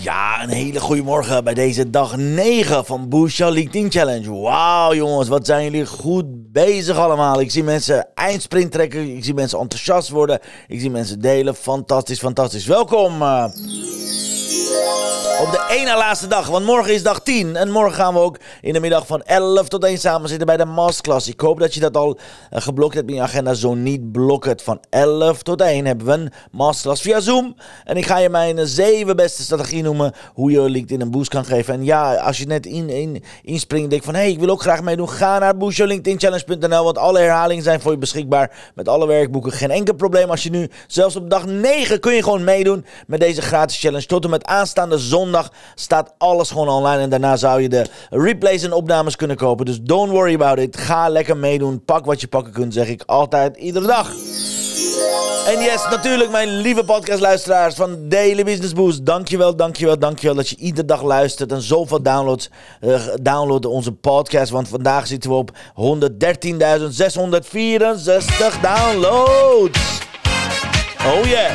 Ja, een hele goede morgen bij deze dag 9 van Your LinkedIn Challenge. Wauw jongens, wat zijn jullie goed bezig allemaal. Ik zie mensen eindsprint trekken, ik zie mensen enthousiast worden, ik zie mensen delen. Fantastisch, fantastisch. Welkom. Uh... Op de ene laatste dag, want morgen is dag 10. En morgen gaan we ook in de middag van 11 tot 1 samen zitten bij de masterclass. Ik hoop dat je dat al uh, geblokt hebt in je agenda. Zo niet, blok het. Van 11 tot 1 hebben we een masterclass via Zoom. En ik ga je mijn 7 beste strategie noemen hoe je LinkedIn een boost kan geven. En ja, als je net in, in, inspringt en denkt van... hé, hey, ik wil ook graag meedoen. Ga naar boostyourlinkedinchallenge.nl, want alle herhalingen zijn voor je beschikbaar. Met alle werkboeken. Geen enkel probleem als je nu, zelfs op dag 9 kun je gewoon meedoen met deze gratis challenge. Tot en met aanstaande zondag staat alles gewoon online. En daarna zou je de replays en opnames kunnen kopen. Dus don't worry about it. Ga lekker meedoen. Pak wat je pakken kunt, zeg ik altijd, iedere dag. En yes, natuurlijk mijn lieve podcastluisteraars van Daily Business Boost. Dankjewel, dankjewel, dankjewel dat je iedere dag luistert en zoveel downloads uh, downloaden onze podcast. Want vandaag zitten we op 113.664 downloads. Oh yeah.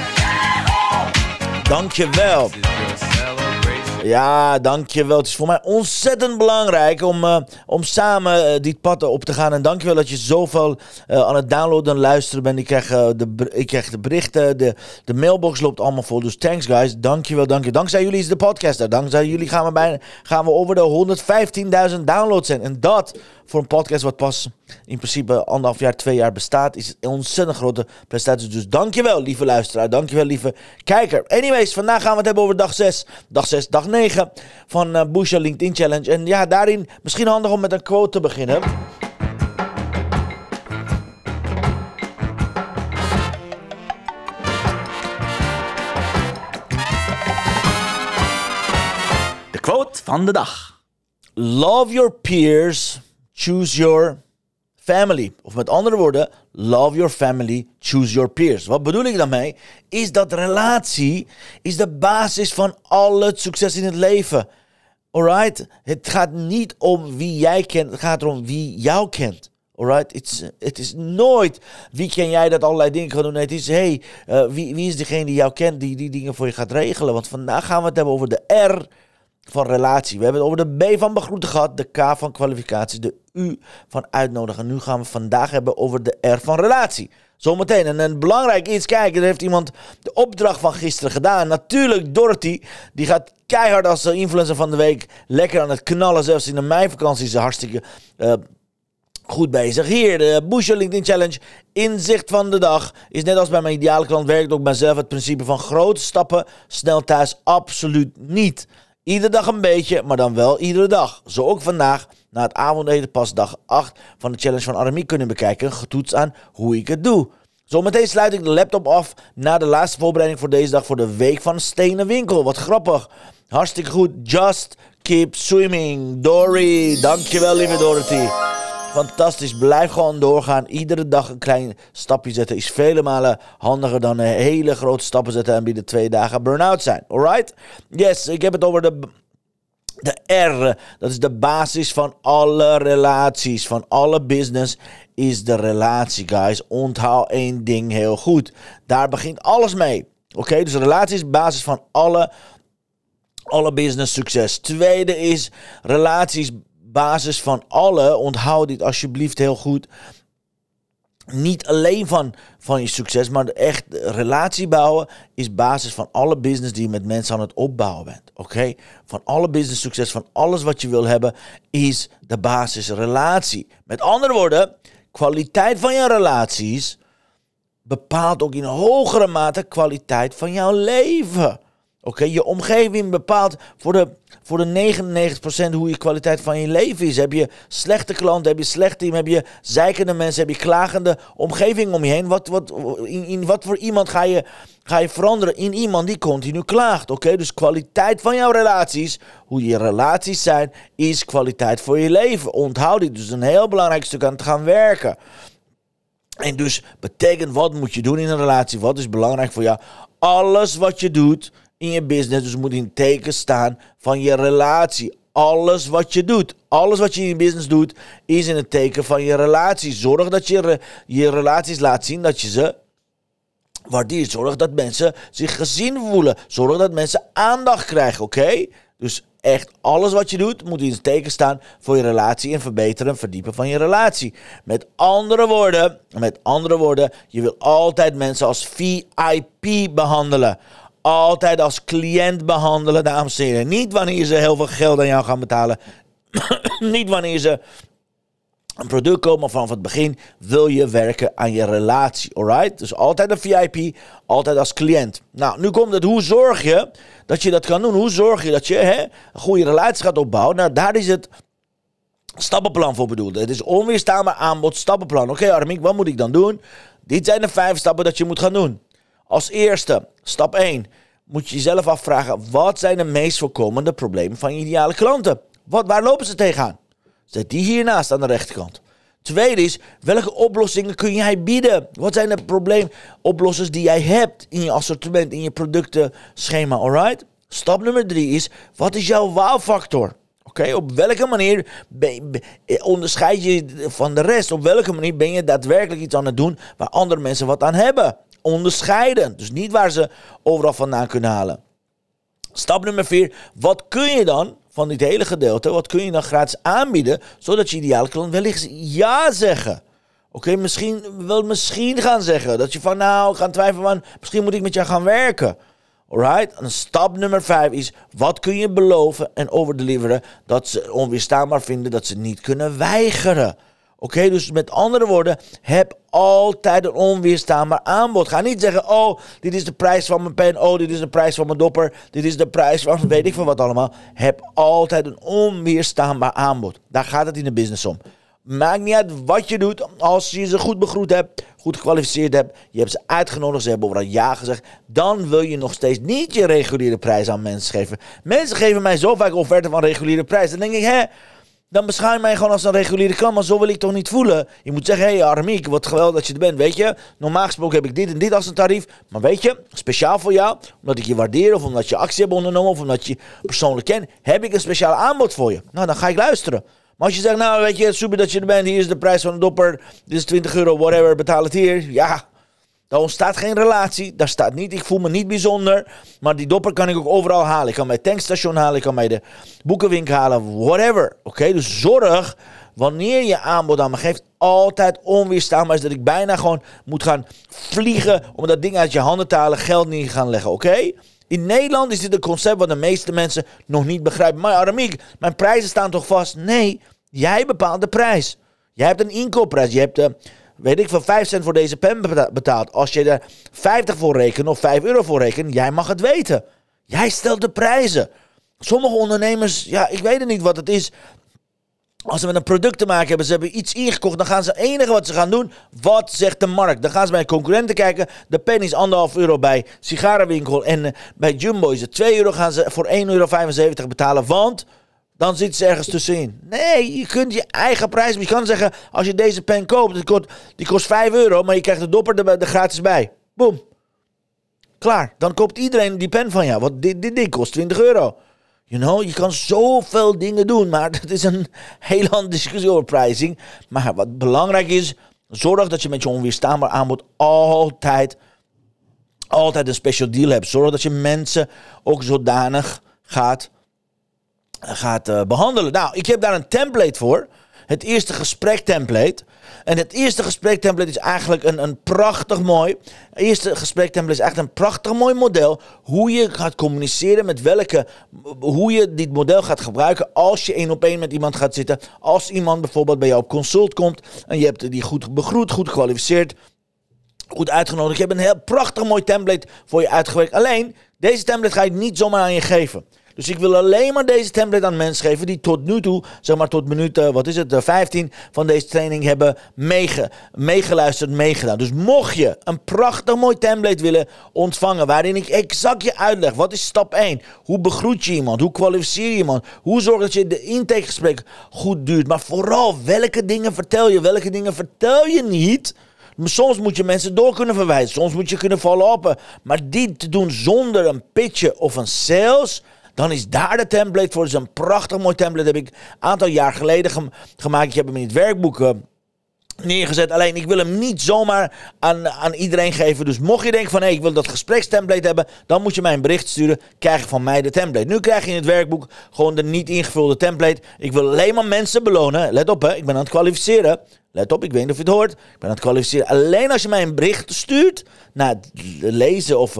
Dankjewel. Ja, dankjewel. Het is voor mij ontzettend belangrijk om, uh, om samen uh, dit pad op te gaan. En dankjewel dat je zoveel uh, aan het downloaden en luisteren bent. Ik krijg, de, ik krijg de berichten, de, de mailbox loopt allemaal vol. Dus thanks guys, dankjewel, dankjewel. Dankzij jullie is de podcast er. Dankzij jullie gaan we, bijna, gaan we over de 115.000 downloads zijn. En dat voor een podcast wat pas in principe anderhalf jaar, twee jaar bestaat, is een ontzettend grote prestatie. Dus dankjewel, lieve luisteraar. Dankjewel, lieve kijker. Anyways, vandaag gaan we het hebben over dag 6. Dag 6, dag 9 van uh, Busha LinkedIn Challenge. En ja, daarin misschien handig om met een quote te beginnen. De quote van de dag. Love your peers, choose your family. Of met andere woorden, love your family, choose your peers. Wat bedoel ik daarmee? Is dat relatie is de basis van al het succes in het leven. Alright? Het gaat niet om wie jij kent, het gaat erom wie jou kent. Alright? Het is nooit wie ken jij dat allerlei dingen kan doen. Nee, het is hey, uh, wie, wie is degene die jou kent, die die dingen voor je gaat regelen. Want vandaag gaan we het hebben over de R van relatie. We hebben het over de B van begroeten gehad, de K van kwalificatie, de U van uitnodigen. Nu gaan we vandaag hebben over de R van relatie. Zometeen. En een belangrijk iets, kijk, er heeft iemand de opdracht van gisteren gedaan. Natuurlijk, Dorothy, die gaat keihard als influencer van de week lekker aan het knallen. Zelfs in de meivakantie is ze hartstikke uh, goed bezig. Hier, de Bush LinkedIn Challenge. Inzicht van de dag is net als bij mijn ideale klant werkt ook bij zelf het principe van grote stappen snel thuis absoluut niet. Iedere dag een beetje, maar dan wel iedere dag. Zo ook vandaag, na het avondeten pas dag 8 van de challenge van Armie kunnen bekijken. Getoetst aan hoe ik het doe. Zometeen sluit ik de laptop af na de laatste voorbereiding voor deze dag voor de week van Stenen Winkel. Wat grappig. Hartstikke goed. Just keep swimming. Dory, dankjewel lieve Dorothy. Fantastisch. Blijf gewoon doorgaan. Iedere dag een klein stapje zetten is vele malen handiger dan een hele grote stappen zetten en binnen twee dagen burn-out zijn. Alright? Yes, ik heb het over de de R, dat is de basis van alle relaties, van alle business, is de relatie, guys. Onthoud één ding heel goed. Daar begint alles mee. Oké, dus relatie is basis van alle, alle business succes. Tweede is relaties basis van alle, onthoud dit alsjeblieft heel goed. Niet alleen van, van je succes, maar echt relatie bouwen is basis van alle business die je met mensen aan het opbouwen bent. Oké? Van alle business succes, van alles wat je wil hebben, is de basis relatie. Met andere woorden, kwaliteit van je relaties bepaalt ook in hogere mate kwaliteit van jouw leven. Oké, je omgeving bepaalt voor de, voor de 99% hoe je kwaliteit van je leven is. Heb je slechte klanten, heb je slecht team, heb je zeikende mensen, heb je klagende omgeving om je heen. Wat, wat, in, wat voor iemand ga je, ga je veranderen? In iemand die continu klaagt. Oké, dus kwaliteit van jouw relaties, hoe je relaties zijn, is kwaliteit voor je leven. Onthoud dit, dus een heel belangrijk stuk aan te gaan werken. En dus betekent wat moet je doen in een relatie? Wat is belangrijk voor jou? Alles wat je doet in je business. Dus moet in teken staan van je relatie. Alles wat je doet, alles wat je in je business doet, is in het teken van je relatie. Zorg dat je je relaties laat zien dat je ze waardeert. Zorg dat mensen zich gezien voelen. Zorg dat mensen aandacht krijgen, oké? Dus echt alles wat je doet moet in het teken staan voor je relatie en verbeteren en verdiepen van je relatie. Met andere woorden, met andere woorden, je wil altijd mensen als VIP behandelen altijd als cliënt behandelen, dames en heren. Niet wanneer ze heel veel geld aan jou gaan betalen. niet wanneer ze een product maar vanaf het begin wil je werken aan je relatie. Alright? Dus altijd een VIP, altijd als cliënt. Nou, nu komt het, hoe zorg je dat je dat kan doen? Hoe zorg je dat je hè, een goede relatie gaat opbouwen? Nou, daar is het stappenplan voor bedoeld. Het is onweerstaanbaar aanbod, stappenplan. Oké, okay, Armiek, wat moet ik dan doen? Dit zijn de vijf stappen dat je moet gaan doen. Als eerste, stap 1, moet je jezelf afvragen: wat zijn de meest voorkomende problemen van je ideale klanten? Wat, waar lopen ze tegenaan? Zet die hiernaast aan de rechterkant. Tweede is, welke oplossingen kun jij bieden? Wat zijn de probleemoplossers die jij hebt in je assortiment, in je productenschema, alright? Stap nummer drie is, wat is jouw wow-factor? Oké, op welke manier onderscheid je van de rest? Op welke manier ben je daadwerkelijk iets aan het doen waar andere mensen wat aan hebben? Onderscheiden. Dus niet waar ze overal vandaan kunnen halen. Stap nummer 4. Wat kun je dan van dit hele gedeelte, wat kun je dan gratis aanbieden, zodat je ideale klant wellicht ja zeggen? Oké, misschien wel misschien gaan zeggen. Dat je van nou, gaan twijfelen van, misschien moet ik met jou gaan werken. Alright? Stap nummer 5 is, wat kun je beloven en overdeliveren dat ze onweerstaanbaar vinden dat ze niet kunnen weigeren. Oké, dus met andere woorden, heb altijd een onweerstaanbaar aanbod. Ga niet zeggen, oh, dit is de prijs van mijn pen, oh, dit is de prijs van mijn dopper, dit is de prijs van weet ik van wat allemaal. Heb altijd een onweerstaanbaar aanbod. Daar gaat het in de business om. Maakt niet uit wat je doet, als je ze goed begroet hebt, goed gekwalificeerd hebt, je hebt ze uitgenodigd, ze hebben overal ja gezegd, dan wil je nog steeds niet je reguliere prijs aan mensen geven. Mensen geven mij zo vaak offerten van reguliere prijs. Dan denk ik, hè, dan beschouw je mij gewoon als een reguliere klant. Maar zo wil ik toch niet voelen. Je moet zeggen, hé hey, Armiek, wat geweldig dat je er bent. Weet je, normaal gesproken heb ik dit en dit als een tarief. Maar weet je, speciaal voor jou, omdat ik je waardeer... of omdat je actie hebt ondernomen of omdat je persoonlijk kent... heb ik een speciaal aanbod voor je. Nou, dan ga ik luisteren. Maar als je zegt, nou weet je, super dat je er bent... hier is de prijs van een dopper, dit is 20 euro, whatever, betaal het hier. Ja, daar ontstaat geen relatie. Daar staat niet, ik voel me niet bijzonder. Maar die dopper kan ik ook overal halen. Ik kan bij tankstation halen. Ik kan bij de boekenwinkel halen. Whatever. Oké, dus zorg wanneer je aanbod aan me geeft, altijd onweerstaanbaar is dat ik bijna gewoon moet gaan vliegen om dat ding uit je handen te halen, geld niet gaan leggen, oké? In Nederland is dit een concept wat de meeste mensen nog niet begrijpen. Maar Aramiek, mijn prijzen staan toch vast? Nee, jij bepaalt de prijs. Jij hebt een inkoopprijs. Je hebt de weet ik, van 5 cent voor deze pen betaald. Als je er 50 voor rekent of 5 euro voor rekent, jij mag het weten. Jij stelt de prijzen. Sommige ondernemers, ja, ik weet het niet wat het is. Als ze met een product te maken hebben, ze hebben iets ingekocht, dan gaan ze het enige wat ze gaan doen, wat zegt de markt? Dan gaan ze bij concurrenten kijken. De pen is anderhalf euro bij sigarenwinkel en uh, bij Jumbo is het 2 euro. Gaan ze voor 1,75 euro betalen, want dan zit ze ergens tussenin. Nee, je kunt je eigen prijs. Je kan zeggen, als je deze pen koopt, die kost, die kost 5 euro, maar je krijgt de dopper er, gratis bij. Boom. Klaar. Dan koopt iedereen die pen van jou. Want dit, dit ding kost 20 euro. You know, je kan zoveel dingen doen, maar dat is een hele andere discussie over pricing. Maar wat belangrijk is, zorg dat je met je onweerstaanbaar aanbod altijd, altijd een special deal hebt. Zorg dat je mensen ook zodanig gaat gaat uh, behandelen. Nou, ik heb daar een template voor. Het eerste gesprek template. En het eerste gesprek template is eigenlijk een, een prachtig mooi. Het eerste gesprek template is echt een prachtig mooi model. Hoe je gaat communiceren met welke. Hoe je dit model gaat gebruiken als je één op één met iemand gaat zitten. Als iemand bijvoorbeeld bij jou op consult komt. En je hebt die goed begroet, goed gekwalificeerd. Goed uitgenodigd. Ik heb een heel prachtig mooi template voor je uitgewerkt. Alleen, Deze template ga ik niet zomaar aan je geven. Dus ik wil alleen maar deze template aan mensen geven die tot nu toe, zeg maar tot minuut, uh, wat is het, uh, 15 van deze training hebben meege, meegeluisterd, meegedaan. Dus mocht je een prachtig mooi template willen ontvangen, waarin ik exact je uitleg, wat is stap 1? Hoe begroet je iemand? Hoe kwalificeer je iemand? Hoe zorg dat je de intakegesprek goed duurt? Maar vooral, welke dingen vertel je? Welke dingen vertel je niet? Soms moet je mensen door kunnen verwijzen. Soms moet je kunnen follow-uppen. Maar dit te doen zonder een pitje of een sales dan is daar de template voor. Het is een prachtig mooi template. Heb ik een aantal jaar geleden gemaakt. Ik heb hem in het werkboek uh, neergezet. Alleen ik wil hem niet zomaar aan, aan iedereen geven. Dus mocht je denken van hé, hey, ik wil dat gesprekstemplate hebben, dan moet je mij een bericht sturen. Krijg je van mij de template. Nu krijg je in het werkboek gewoon de niet ingevulde template. Ik wil alleen maar mensen belonen. Let op hè, ik ben aan het kwalificeren. Let op, ik weet niet of je het hoort. Ik ben aan het kwalificeren. Alleen als je mij een bericht stuurt na het lezen of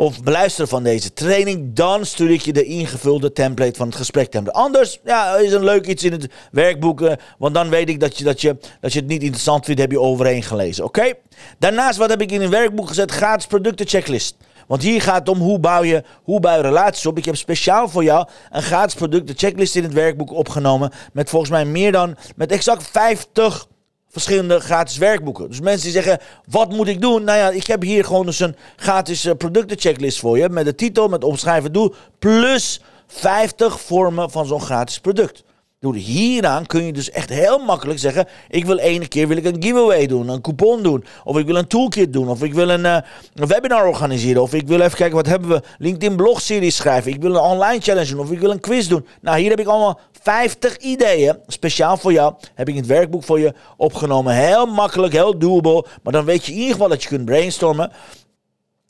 of beluisteren van deze training, dan stuur ik je de ingevulde template van het gesprek. Anders ja, is een leuk iets in het werkboek, eh, want dan weet ik dat je, dat, je, dat je het niet interessant vindt, heb je overheen gelezen. Oké? Daarnaast, wat heb ik in een werkboek gezet? Gratis producten checklist. Want hier gaat het om hoe bouw je, hoe bouw je relaties op. Ik heb speciaal voor jou een gratis producten checklist in het werkboek opgenomen. Met volgens mij meer dan, met exact 50 verschillende gratis werkboeken. Dus mensen die zeggen, wat moet ik doen? Nou ja, ik heb hier gewoon dus een gratis uh, productenchecklist voor je. Met de titel, met omschrijven doel, plus 50 vormen van zo'n gratis product. Door hieraan kun je dus echt heel makkelijk zeggen: ik wil ene keer wil ik een giveaway doen, een coupon doen, of ik wil een toolkit doen, of ik wil een, uh, een webinar organiseren, of ik wil even kijken wat hebben we LinkedIn blogseries schrijven, ik wil een online challenge doen, of ik wil een quiz doen. Nou, hier heb ik allemaal 50 ideeën speciaal voor jou. Heb ik het werkboek voor je opgenomen. Heel makkelijk, heel doable, maar dan weet je in ieder geval dat je kunt brainstormen.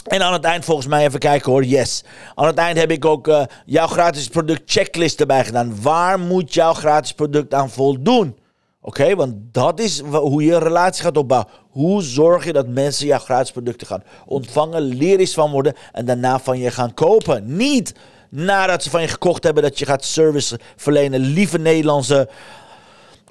En aan het eind volgens mij even kijken hoor, yes. Aan het eind heb ik ook uh, jouw gratis product checklist erbij gedaan. Waar moet jouw gratis product aan voldoen? Oké, want dat is hoe je een relatie gaat opbouwen. Hoe zorg je dat mensen jouw gratis producten gaan ontvangen, eens van worden en daarna van je gaan kopen. Niet nadat ze van je gekocht hebben dat je gaat service verlenen. Lieve Nederlandse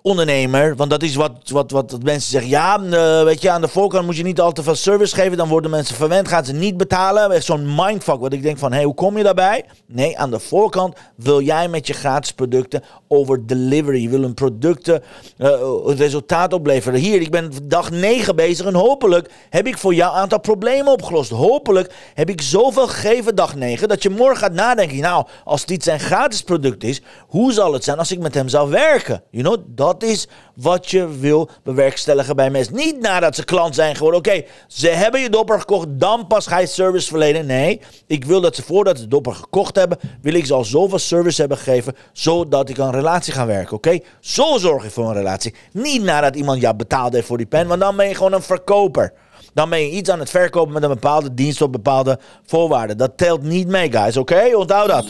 ondernemer. Want dat is wat, wat, wat mensen zeggen. Ja, uh, weet je, aan de voorkant moet je niet al te veel service geven. Dan worden mensen verwend, gaan ze niet betalen. Echt zo'n mindfuck. Wat ik denk van, hé, hey, hoe kom je daarbij? Nee, aan de voorkant wil jij met je gratis producten over delivery. Je wil een producten, uh, een resultaat opleveren. Hier, ik ben dag 9 bezig en hopelijk heb ik voor jou een aantal problemen opgelost. Hopelijk heb ik zoveel gegeven dag 9 dat je morgen gaat nadenken. Nou, als dit zijn gratis product is, hoe zal het zijn als ik met hem zou werken? You know, dat is wat je wil bewerkstelligen bij mensen. Niet nadat ze klant zijn geworden. Oké, ze hebben je dopper gekocht, dan pas ga je service verlenen. Nee, ik wil dat ze voordat ze dopper gekocht hebben, wil ik ze al zoveel service hebben gegeven, zodat ik een relatie gaan werken. Oké, zo zorg je voor een relatie. Niet nadat iemand jou betaald heeft voor die pen, want dan ben je gewoon een verkoper. Dan ben je iets aan het verkopen met een bepaalde dienst op bepaalde voorwaarden. Dat telt niet mee, guys. Oké, onthoud dat.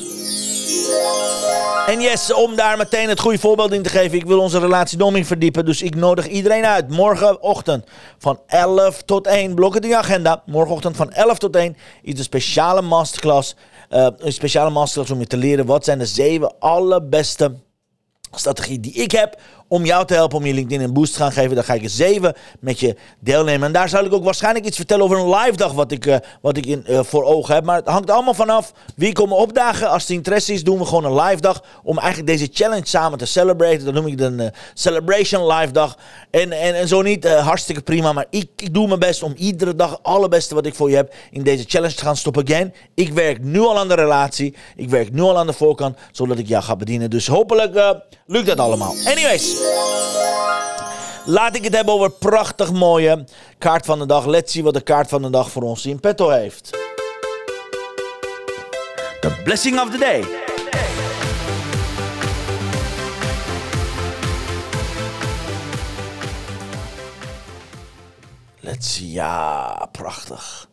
En yes, om daar meteen het goede voorbeeld in te geven. Ik wil onze relatie nog verdiepen. Dus ik nodig iedereen uit. Morgenochtend van 11 tot 1. Blok het in je agenda. Morgenochtend van 11 tot 1 is een speciale masterclass. Uh, een speciale masterclass om je te leren wat zijn de zeven allerbeste strategieën die ik heb om jou te helpen om je LinkedIn een boost te gaan geven. Dan ga ik er zeven met je deelnemen. En daar zal ik ook waarschijnlijk iets vertellen over een live dag wat ik, uh, wat ik in, uh, voor ogen heb. Maar het hangt allemaal vanaf wie komen opdagen. Als het interesse is, doen we gewoon een live dag om eigenlijk deze challenge samen te celebraten. Dat noem ik een uh, celebration live dag. En, en, en zo niet, hartstikke prima. Maar ik, ik doe mijn best om iedere dag het allerbeste wat ik voor je heb in deze challenge te gaan stoppen. Again, ik werk nu al aan de relatie. Ik werk nu al aan de voorkant, zodat ik jou ga bedienen. Dus hopelijk lukt dat allemaal. Anyways. Laat ik het hebben over prachtig mooie kaart van de dag. Let's see wat de kaart van de dag voor ons in petto heeft. The blessing of the day. Let's see. Ja, prachtig.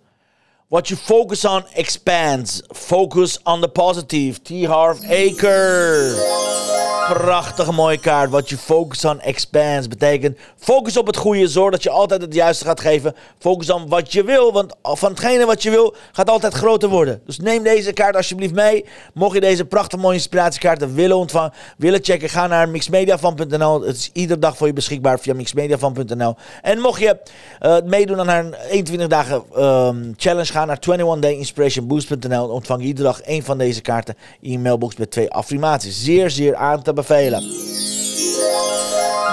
What you focus on expands. Focus on the positive. T. Harv Aker. Prachtige mooie kaart. Wat je focus on expands betekent. Focus op het goede. Zorg dat je altijd het juiste gaat geven. Focus op wat je wil. Want van hetgene wat je wil gaat altijd groter worden. Dus neem deze kaart alsjeblieft mee. Mocht je deze prachtige mooie inspiratiekaarten willen ontvangen, willen checken, ga naar mixmediafan.nl. Het is iedere dag voor je beschikbaar via mixmediafan.nl. En mocht je uh, meedoen aan een 21 dagen um, challenge, ga naar 21dayinspirationboost.nl. Ontvang je iedere dag één van deze kaarten in je mailbox met twee affirmaties. Zeer, zeer aan te bevelen. anbefehlen.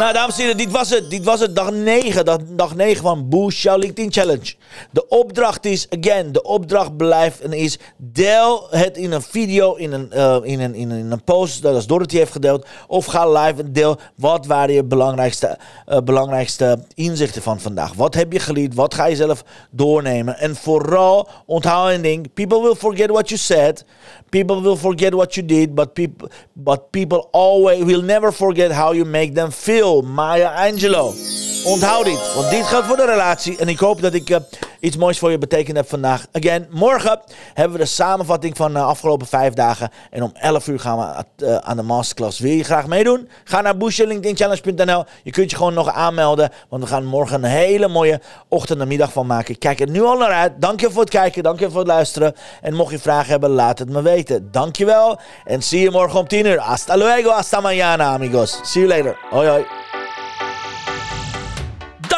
Nou, dames en heren, dit was het. Dit was het. Dag 9. Dag, dag 9 van Jouw LinkedIn Challenge. De opdracht is, again, de opdracht blijft en is... deel het in een video, in een, in een, in een, post... dat als Dorothy heeft gedeeld. Of ga live en deel wat waren je belangrijkste, uh, belangrijkste inzichten van vandaag. Wat heb je geleerd? Wat ga je zelf doornemen? En vooral, onthoud een ding. People will forget what you said. People will forget what you did. But people, but people always will never forget how you make them feel. Maya Angelou. Onthoud dit, want dit geldt voor de relatie. En ik hoop dat ik uh, iets moois voor je betekend heb vandaag. Again, morgen hebben we de samenvatting van de uh, afgelopen vijf dagen. En om 11 uur gaan we uh, aan de masterclass. Wil je graag meedoen? Ga naar boostyourlinkedinchallenge.nl. Je kunt je gewoon nog aanmelden. Want we gaan morgen een hele mooie ochtend en middag van maken. Ik kijk er nu al naar uit. Dank je voor het kijken. Dank je voor het luisteren. En mocht je vragen hebben, laat het me weten. Dank je wel. En zie je morgen om 10 uur. Hasta luego, hasta mañana, amigos. See you later. Hoi, hoi.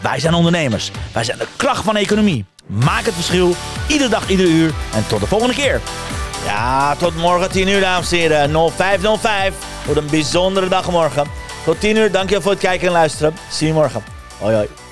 wij zijn ondernemers. Wij zijn de kracht van de economie. Maak het verschil, iedere dag, iedere uur. En tot de volgende keer. Ja, tot morgen 10 uur, dames en heren. 0505. Wordt een bijzondere dag morgen. Tot 10 uur, dankjewel voor het kijken en luisteren. Zie je morgen. Hoi hoi.